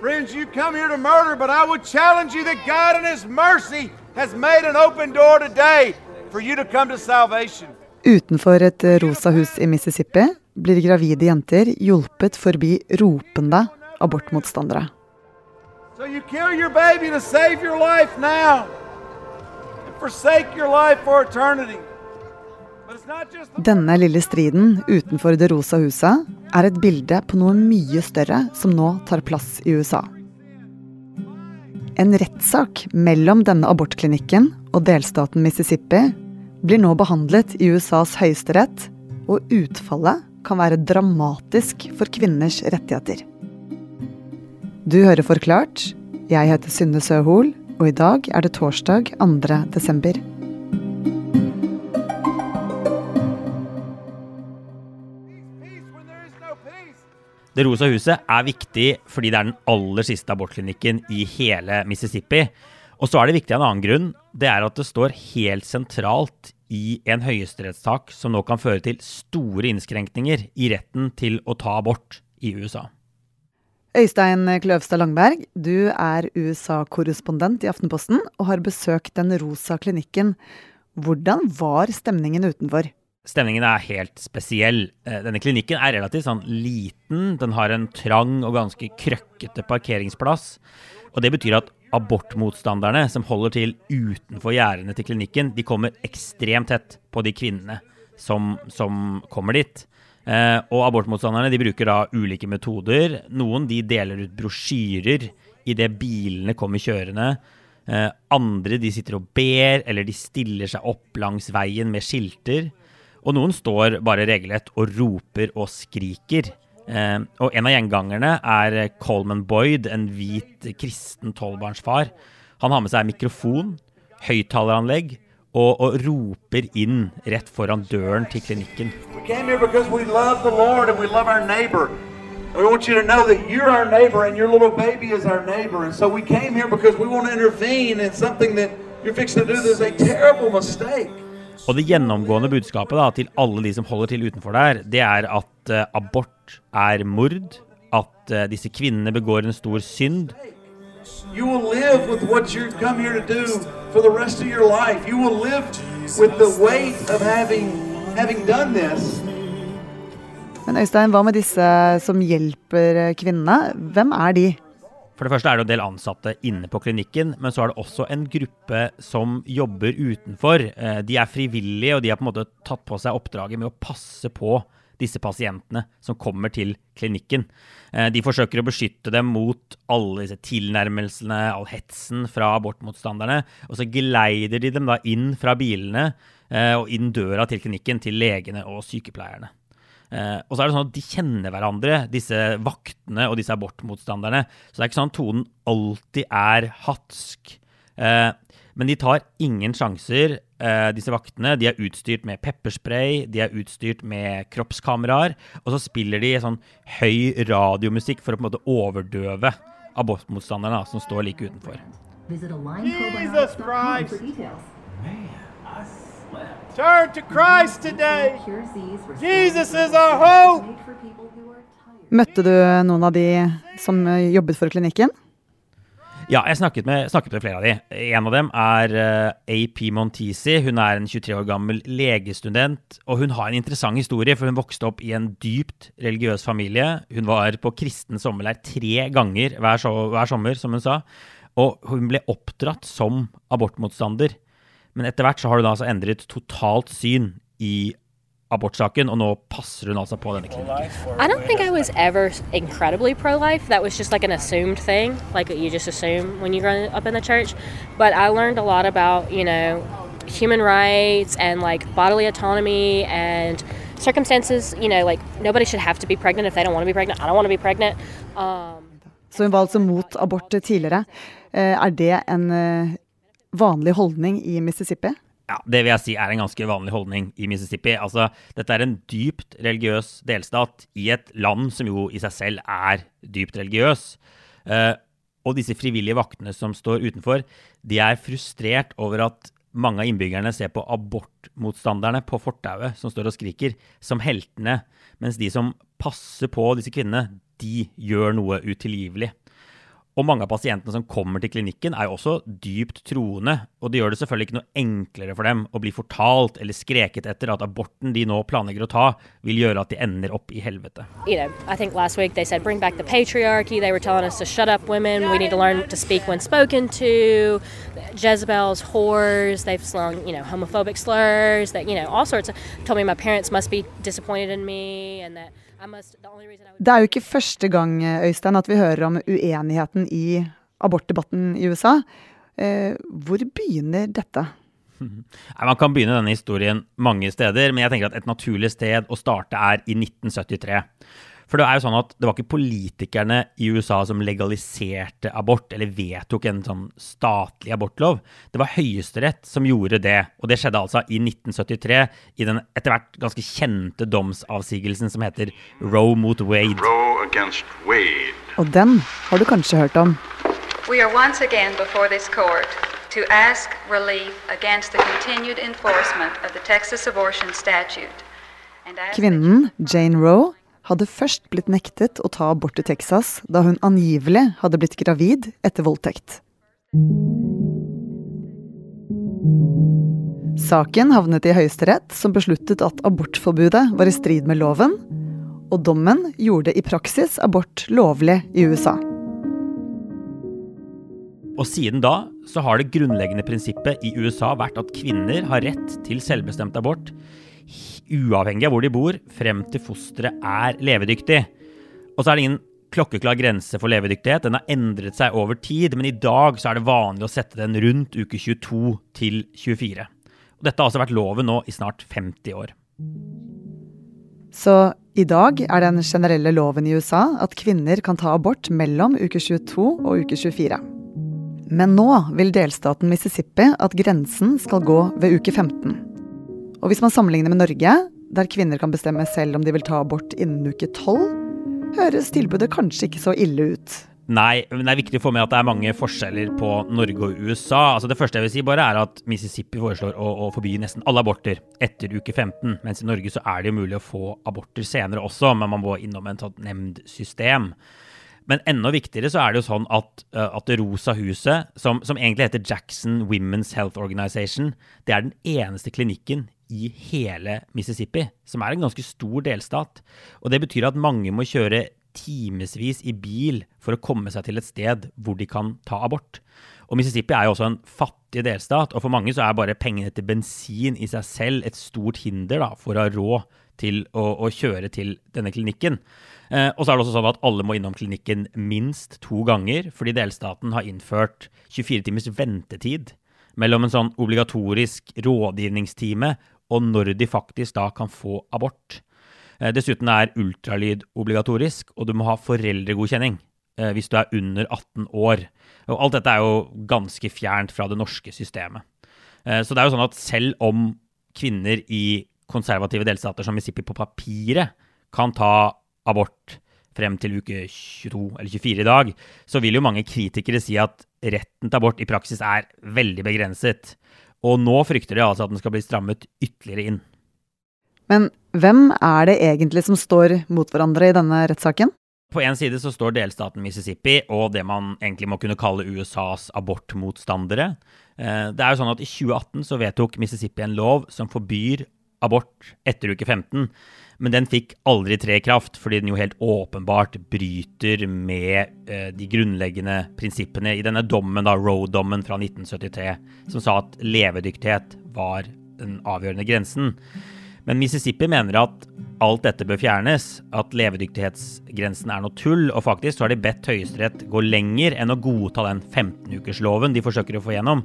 Friends, you come here to murder, but I would challenge you that God in His mercy has made an open door today for you to come to salvation. Utenfor et rosa hus i Mississippi blir gravide jenter hjulpet forbi ropende abortmotstandere. So you kill your baby to save your life now and forsake your life for eternity. Denne lille striden utenfor Det rosa huset er et bilde på noe mye større som nå tar plass i USA. En rettssak mellom denne abortklinikken og delstaten Mississippi blir nå behandlet i USAs høyesterett, og utfallet kan være dramatisk for kvinners rettigheter. Du hører Forklart. Jeg heter Synne Søhol, og i dag er det torsdag 2. desember. Det rosa huset er viktig fordi det er den aller siste abortklinikken i hele Mississippi. Og så er det viktig av en annen grunn. Det er at det står helt sentralt i en høyesterettssak som nå kan føre til store innskrenkninger i retten til å ta abort i USA. Øystein Kløvstad Langberg, du er USA-korrespondent i Aftenposten og har besøkt Den rosa klinikken. Hvordan var stemningen utenfor? Stemningen er helt spesiell. Eh, Denne klinikken er relativt sånn liten. Den har en trang og ganske krøkkete parkeringsplass. Og det betyr at abortmotstanderne som holder til utenfor gjerdene til klinikken, de kommer ekstremt tett på de kvinnene som, som kommer dit. Eh, og abortmotstanderne de bruker da ulike metoder. Noen de deler ut brosjyrer idet bilene kommer kjørende. Eh, andre de sitter og ber, eller de stiller seg opp langs veien med skilter. Og noen står bare regelrett og roper og skriker. Eh, og en av gjengangerne er Coleman Boyd, en hvit kristen tolvbarnsfar. Han har med seg mikrofon, høyttaleranlegg og, og roper inn rett foran døren til klinikken. We want you to know that you're our neighbor and your little baby is our neighbor. And so we came here because we want to intervene in something that you're fixing to do that's a terrible mistake. Og det gjennomgående budskapet da, til alle de som holder til utenfor der, det er at uh, abort er mord, at uh, disse kvinnene begår en stor synd, You will live with what you've come here to do for the rest of your life. You will live with the weight of having having done this. Men Øystein, hva med disse som hjelper kvinnene? Hvem er de? For det første er det en del ansatte inne på klinikken, men så er det også en gruppe som jobber utenfor. Eh, De er frivillige, og de har på en måte tatt på seg oppdraget med å passe på disse pasientene som kommer til klinikken. Eh, De forsøker å beskytte dem mot alle disse tilnærmelsene, all hetsen fra abortmotstanderne. Og så geleider de dem da inn fra bilene eh, og inn døra til klinikken til legene og sykepleierne. Eh, og så er det sånn at De kjenner hverandre, disse vaktene og disse abortmotstanderne. Så det er ikke sånn at tonen alltid er hatsk. Eh, men de tar ingen sjanser, eh, disse vaktene. De er utstyrt med pepperspray, de er utstyrt med kroppskameraer. Og så spiller de sånn høy radiomusikk for å på en måte overdøve abortmotstanderne da, som står like utenfor. Jesus Christ. details. Turn to Christ today. Jesus is our hope. Møtte du noen av de som eh, jobbet for klinikken? Ja, jeg snakket med, snakket med flere av de. En av dem er eh, AP Montisi. Hun er en 23 år gammel legestudent. Og hun har en interessant historie, for hun vokste opp i en dypt religiøs familie. Hun var på kristen sommerleir tre ganger hver, hver sommer, som hun sa. Og hun ble oppdratt som abortmotstander. Men etter hvert så har hun altså endret totalt syn i abortsaken, og nå passer hun altså på denne klinikken. I don't think I was ever incredibly pro life. That was just like an assumed thing, like you just assume when you grow up in the church. But I learned a lot about, you know, human rights and like bodily autonomy and circumstances. You know, like nobody should have to be pregnant if they don't want to be pregnant. I don't want to be pregnant. Um, Så hun var altså mot abort tidligere. Eh, Er det en eh, vanlig holdning i Mississippi? Ja, Det vil jeg si er en ganske vanlig holdning i Mississippi. Altså, Dette er en dypt religiøs delstat i et land som jo i seg selv er dypt religiøs. Eh, og disse frivillige vaktene som står utenfor, de er frustrert over at mange av innbyggerne ser på abortmotstanderne på fortauet som står og skriker, som heltene, mens de som passer på disse kvinnene, de gjør noe utilgivelig. Og mange av pasientene som kommer til klinikken, er jo også dypt troende. Og det gjør det selvfølgelig ikke noe enklere for dem å bli fortalt eller skreket etter at aborten de nå planlegger å ta, vil gjøre at de ender opp i helvete. You know, I last week they said bring back the patriarchy. They were shut up women. We need to learn to speak when spoken to. Jezebel's whores. They've slung, you slurs. All sorts of. Told me my parents must be disappointed in me, Det er jo ikke første gang Øystein, at vi hører om uenigheten i abortdebatten i USA. Eh, hvor begynner dette? Man kan begynne denne historien mange steder, men jeg tenker at et naturlig sted å starte er i 1973. For det er jo sånn at det var ikke politikerne i USA som legaliserte abort, eller vedtok en sånn statlig abortlov. Det var Høyesterett som gjorde det, og det skjedde altså i 1973 i den etter hvert ganske kjente domsavsigelsen som heter Roe mot Wade. Roe against Wade. Og den har du kanskje hørt om. We are once again before this court to ask relief against the continued enforcement of the Texas abortion statute. Kvinnen, Jane Roe, hadde først blitt nektet å ta abort i Texas da hun angivelig hadde blitt gravid etter voldtekt. Saken havnet i Høyesterett, som besluttet at abortforbudet var i strid med loven, og dommen gjorde i praksis abort lovlig i USA. Og siden da så har det grunnleggende prinsippet i USA vært at kvinner har rett til selvbestemt abort uavhengig av hvor de bor, frem til fosteret er levedyktig. Og så er det ingen klokkeklar grense for levedyktighet. Den har endret seg over tid, men i dag så er det vanlig å sette den rundt uke 22 til 24. Og dette har altså vært loven nå i snart 50 år. Så i dag er den generelle loven i USA at kvinner kan ta abort mellom uke 22 og uke 24. Men nå vil delstaten Mississippi at grensen skal gå ved uke 15. Og hvis man sammenligner med Norge, der kvinner kan bestemme selv om de vil ta abort innen uke 12, høres tilbudet kanskje ikke så ille ut. Nei, men det er viktig å få med at det er mange forskjeller på Norge og USA. Altså Det første jeg vil si bare er at Mississippi foreslår å, å forby nesten alle aborter etter uke 15. Mens i Norge så er det jo mulig å få aborter senere også, men man må innom et sånt nemndsystem. Men enda viktigere så er det jo sånn at, uh, at Det rosa huset, som, som egentlig heter Jackson Women's Health Organization, det er den eneste klinikken i hele Mississippi, som er en ganske stor delstat. Og det betyr at mange må kjøre timevis i bil for å komme seg til et sted hvor de kan ta abort. Og Mississippi er jo også en fattig delstat, og for mange så er bare pengene til bensin i seg selv et stort hinder da, for å ha råd til å, å kjøre til denne klinikken. Eh, og så er det også sånn at alle må innom klinikken minst to ganger, fordi delstaten har innført 24 timers ventetid mellom en sånn obligatorisk rådgivningstime og når de faktisk da kan få abort. Eh, Dessuten er ultralyd obligatorisk, og du må ha foreldregodkjenning eh, hvis du er under 18 år. Og alt dette er jo ganske fjernt fra det norske systemet. Eh, Så det er jo sånn at selv om kvinner i konservative delstater som Mississippi på papiret kan ta abort frem til uke 22 eller 24 i dag, så vil jo mange kritikere si at retten til abort i praksis er veldig begrenset. Og nå frykter de altså at den skal bli strammet ytterligere inn. Men hvem er det egentlig som står mot hverandre i denne rettssaken? På en side så står delstaten Mississippi og det man egentlig må kunne kalle USAs abortmotstandere. Eh, Det er jo sånn at I 2018 så vedtok Mississippi en lov som forbyr abort etter uke 15. Men den fikk aldri tre i kraft, fordi den jo helt åpenbart bryter med eh, de grunnleggende prinsippene i denne dommen, da, Roe-dommen fra 1973, som sa at levedyktighet var den avgjørende grensen. Men Mississippi mener at alt dette bør fjernes, at levedyktighetsgrensen er noe tull, og faktisk så har de bedt Høyesterett gå lenger enn å godta den 15-ukersloven de forsøker å få gjennom.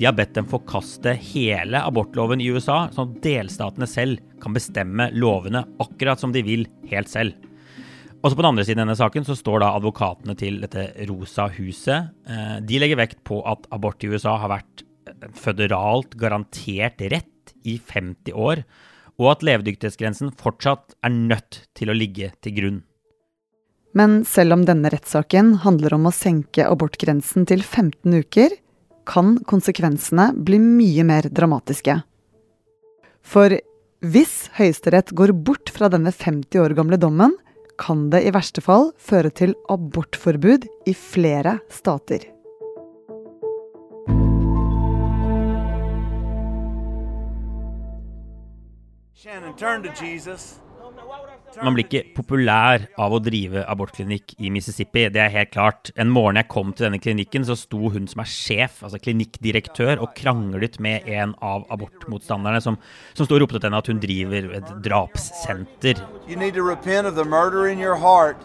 De har bedt dem forkaste hele abortloven i USA, sånn at delstatene selv kan bestemme lovene akkurat som de vil, helt selv. Også på den andre siden av denne saken så står da advokatene til dette Rosa huset. Eh, De legger vekt på at abort i USA har vært føderalt garantert rett i 50 år, og at levedyktighetsgrensen fortsatt er nødt til å ligge til grunn. Men selv om denne rettssaken handler om å senke abortgrensen til 15 uker, kan konsekvensene bli mye mer dramatiske. For hvis Høyesterett går bort fra denne 50 år gamle dommen, kan det i verste fall føre til abortforbud i flere stater. Man blir ikke populær av å drive abortklinikk i Mississippi, det er helt klart. En morgen jeg kom til denne klinikken, så sto hun som er sjef, altså klinikkdirektør, og kranglet med en av abortmotstanderne, som, som sto og ropte til henne at hun driver et drapssenter. You need to repent of the murder in your heart.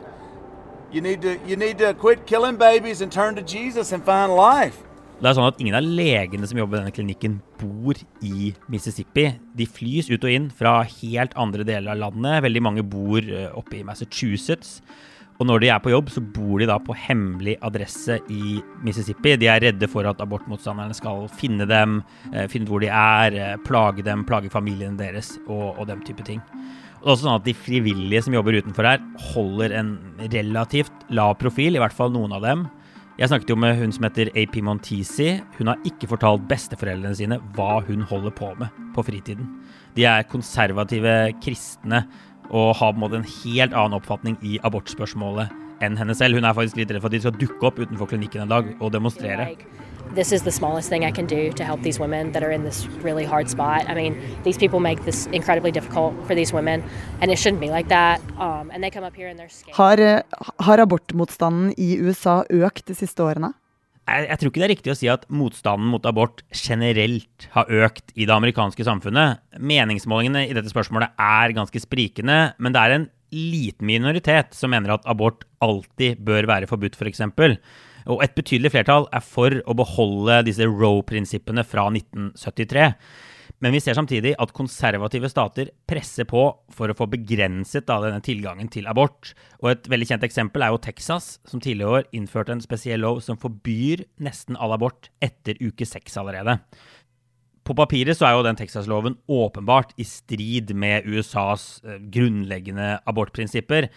You need to, you need to quit killing babies and turn to Jesus and find life. Det er sånn at Ingen av legene som jobber i denne klinikken, bor i Mississippi. De flys ut og inn fra helt andre deler av landet. Veldig mange bor eh, oppe i Massachusetts. Og når de er på jobb, så bor de da på hemmelig adresse i Mississippi. De er redde for at abortmotstanderne skal finne dem, eh, finne ut hvor de er, eh, plage dem, plage familiene deres og, og den type ting. Og det er også sånn at De frivillige som jobber utenfor her, holder en relativt lav profil, i hvert fall noen av dem. Jeg snakket jo med hun som heter AP Montisi. Hun har ikke fortalt besteforeldrene sine hva hun holder på med på fritiden. De er konservative kristne og har på en måte en helt annen oppfatning i abortspørsmålet enn henne selv. Hun er faktisk litt redd for at de skal dukke opp utenfor klinikken en dag og demonstrere. this is the smallest thing I can do to help these women that are in this really hard spot. I mean, these people make this incredibly difficult for these women, and it shouldn't be like that. Um, and they come up here and they're scared. Har, eh, har abortmotstanden i USA økt de siste årene? Jeg, jeg, tror ikke det er riktig å si at motstanden mot abort generelt har økt i det amerikanske samfunnet. Meningsmålingene i dette spørsmålet er ganske sprikende, men det er en liten minoritet som mener at abort alltid bør være forbudt, f.eks. For. Og et betydelig flertall er for å beholde disse Roe-prinsippene fra 1973. Men vi ser samtidig at konservative stater presser på for å få begrenset da, denne tilgangen til abort. Og Et veldig kjent eksempel er jo Texas, som tidligere år innførte en spesiell lov som forbyr nesten all abort etter uke seks allerede. På papiret så er jo den Texas-loven åpenbart i strid med USAs eh, grunnleggende abortprinsipper.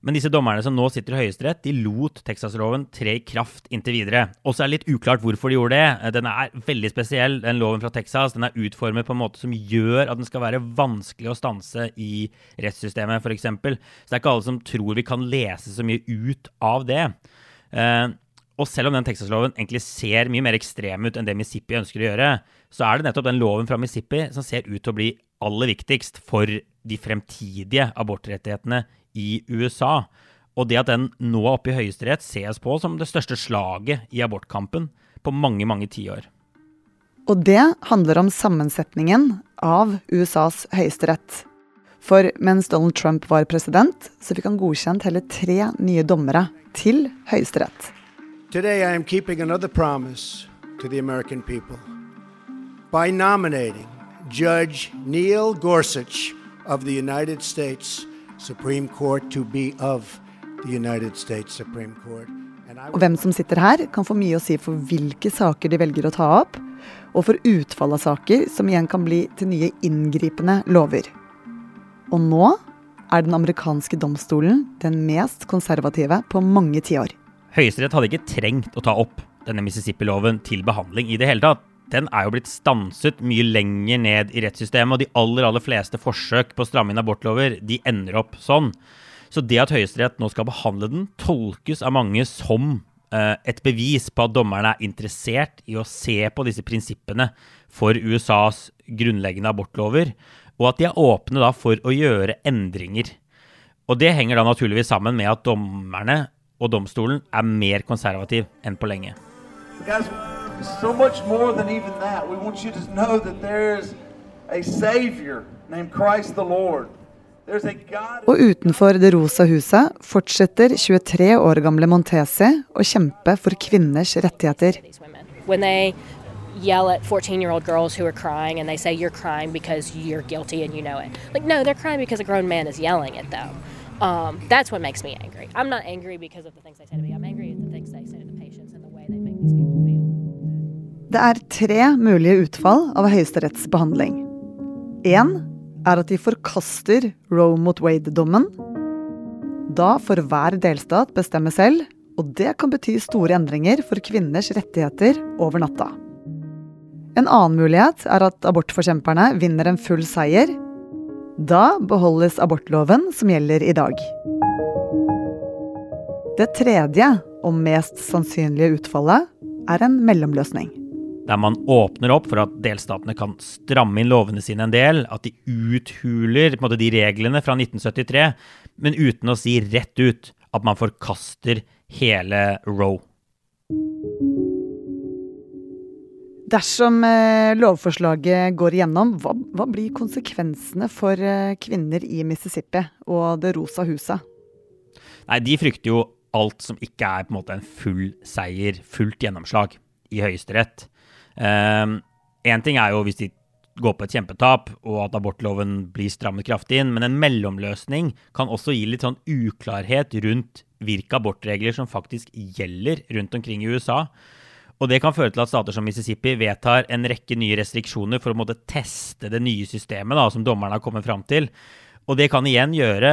Men disse dommerne som nå sitter i Høyesterett, de lot Texas-loven tre i kraft inntil videre. Og så er det litt uklart hvorfor de gjorde det. Den er veldig spesiell, den loven fra Texas. Den er utformet på en måte som gjør at den skal være vanskelig å stanse i rettssystemet, f.eks. Så det er ikke alle som tror vi kan lese så mye ut av det. Eh, og selv om den Texas-loven egentlig ser mye mer ekstrem ut enn det Mississippi ønsker å gjøre, så er det nettopp den loven fra Mississippi som ser ut til å bli aller viktigst for de fremtidige abortrettighetene i USA. Og det at den nå er oppe i Høyesterett, ses på som det største slaget i abortkampen på mange, mange tiår. Og det handler om sammensetningen av USAs høyesterett. For mens Donald Trump var president, så fikk han godkjent hele tre nye dommere til Høyesterett. Today I am keeping another promise to the American people by nominating Judge Neil Gorsuch of the United States Supreme Court to be of the United States Supreme Court. Og hvem som sitter her, kan få mye å si for hvilke saker de velger å ta opp, og for utfall av saker som igjen kan bli til nye inngripende lover. Og nå er den amerikanske domstolen den mest konservative på mange tiår. Høyesterett hadde ikke trengt å ta opp denne Mississippi-loven til behandling i det hele tatt den er jo blitt stanset mye lenger ned i rettssystemet, og de aller, aller fleste forsøk på å stramme inn abortlover, de ender opp sånn. Så det at Høyesterett nå skal behandle den, tolkes av mange som eh, et bevis på at dommerne er interessert i å se på disse prinsippene for USAs grunnleggende abortlover, og at de er åpne da for å gjøre endringer. Og det henger da naturligvis sammen med at dommerne og domstolen er mer konservativ enn på lenge. Guys, so much more than even that. We want you to know that there's a Savior named Christ the Lord. Og utenfor Det rosa huset fortsetter 23 år gamle Montesi å kjempe for kvinners rettigheter. When they yell at 14 year old girls who are crying and they say you're crying because you're guilty and you know it. Like, no, they're crying because a grown man is yelling at them. Um, that's what makes me angry. I'm not angry because of the things they say to me, I'm angry at the things they say to the patients and the way they make these people feel. Det er tre mulige utfall av Høyesteretts behandling. Én er at de forkaster Roe mot Wade-dommen. Da får hver delstat bestemme selv, og det kan bety store endringer for kvinners rettigheter over natta. En annen mulighet er at abortforkjemperne vinner en full seier. Da beholdes abortloven som gjelder i dag. Det tredje og mest sannsynlige utfallet er en mellomløsning. Der man åpner opp for at delstatene kan stramme inn lovene sine en del. At de uthuler måte, de reglene fra 1973, men uten å si rett ut at man forkaster hele Roe. Dersom eh, lovforslaget går igjennom, hva, hva, blir konsekvensene for eh, kvinner i Mississippi og Det rosa huset? Nei, De frykter jo alt som ikke er på en måte en full seier, fullt gjennomslag i Høyesterett. Én um, ting er jo hvis de går på et kjempetap, og at abortloven blir strammet kraftig inn, men en mellomløsning kan også gi litt sånn uklarhet rundt hvilke abortregler som faktisk gjelder rundt omkring i USA. Og det kan føre til at stater som Mississippi vedtar en rekke nye restriksjoner for å måtte teste det nye systemet da, som dommerne har kommet fram til. Og det kan igjen gjøre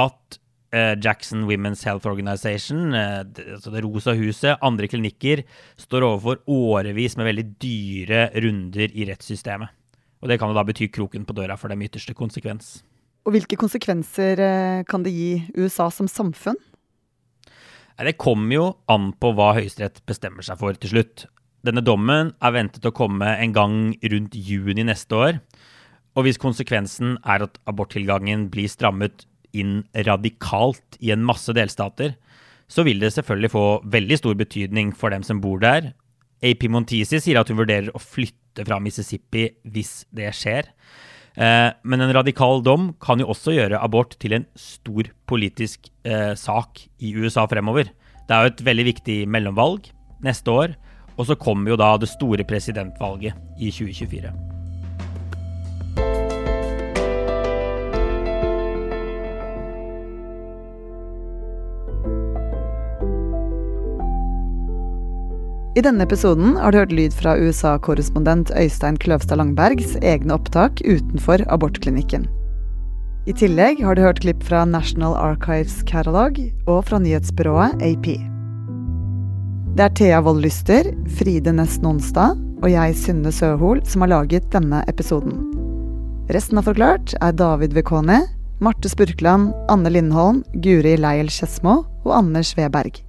at Jackson Women's Health Organization, det, altså Det rosa huset, andre klinikker, står overfor årevis med veldig dyre runder i rettssystemet. Og det kan jo da bety kroken på døra for dem ytterste konsekvens. Og hvilke konsekvenser uh, kan det gi USA som samfunn? Det kommer jo an på hva Høyesterett bestemmer seg for til slutt. Denne dommen er ventet å komme en gang rundt juni neste år. Og hvis konsekvensen er at aborttilgangen blir strammet inn radikalt i en masse delstater, så vil det selvfølgelig få veldig stor betydning for dem som bor der. AP Montisi sier at hun vurderer å flytte fra Mississippi hvis det skjer. Eh, men en radikal dom kan jo også gjøre abort til en stor politisk eh, sak i USA fremover. Det er jo et veldig viktig mellomvalg neste år, og så kommer jo da det store presidentvalget i 2024. I denne episoden har du hørt lyd fra USA-korrespondent Øystein Kløvstad Langbergs egne opptak utenfor abortklinikken. I tillegg har du hørt klipp fra National Archives Catalog og fra nyhetsbyrået AP. Det er Thea Wold Lyster, Fride Næss Nonstad og jeg, Synne Søhol, som har laget denne episoden. Resten av Forklart er David Vekoni, Marte Spurkland, Anne Lindholm, Guri Leiel Skedsmo og Anders Weberg.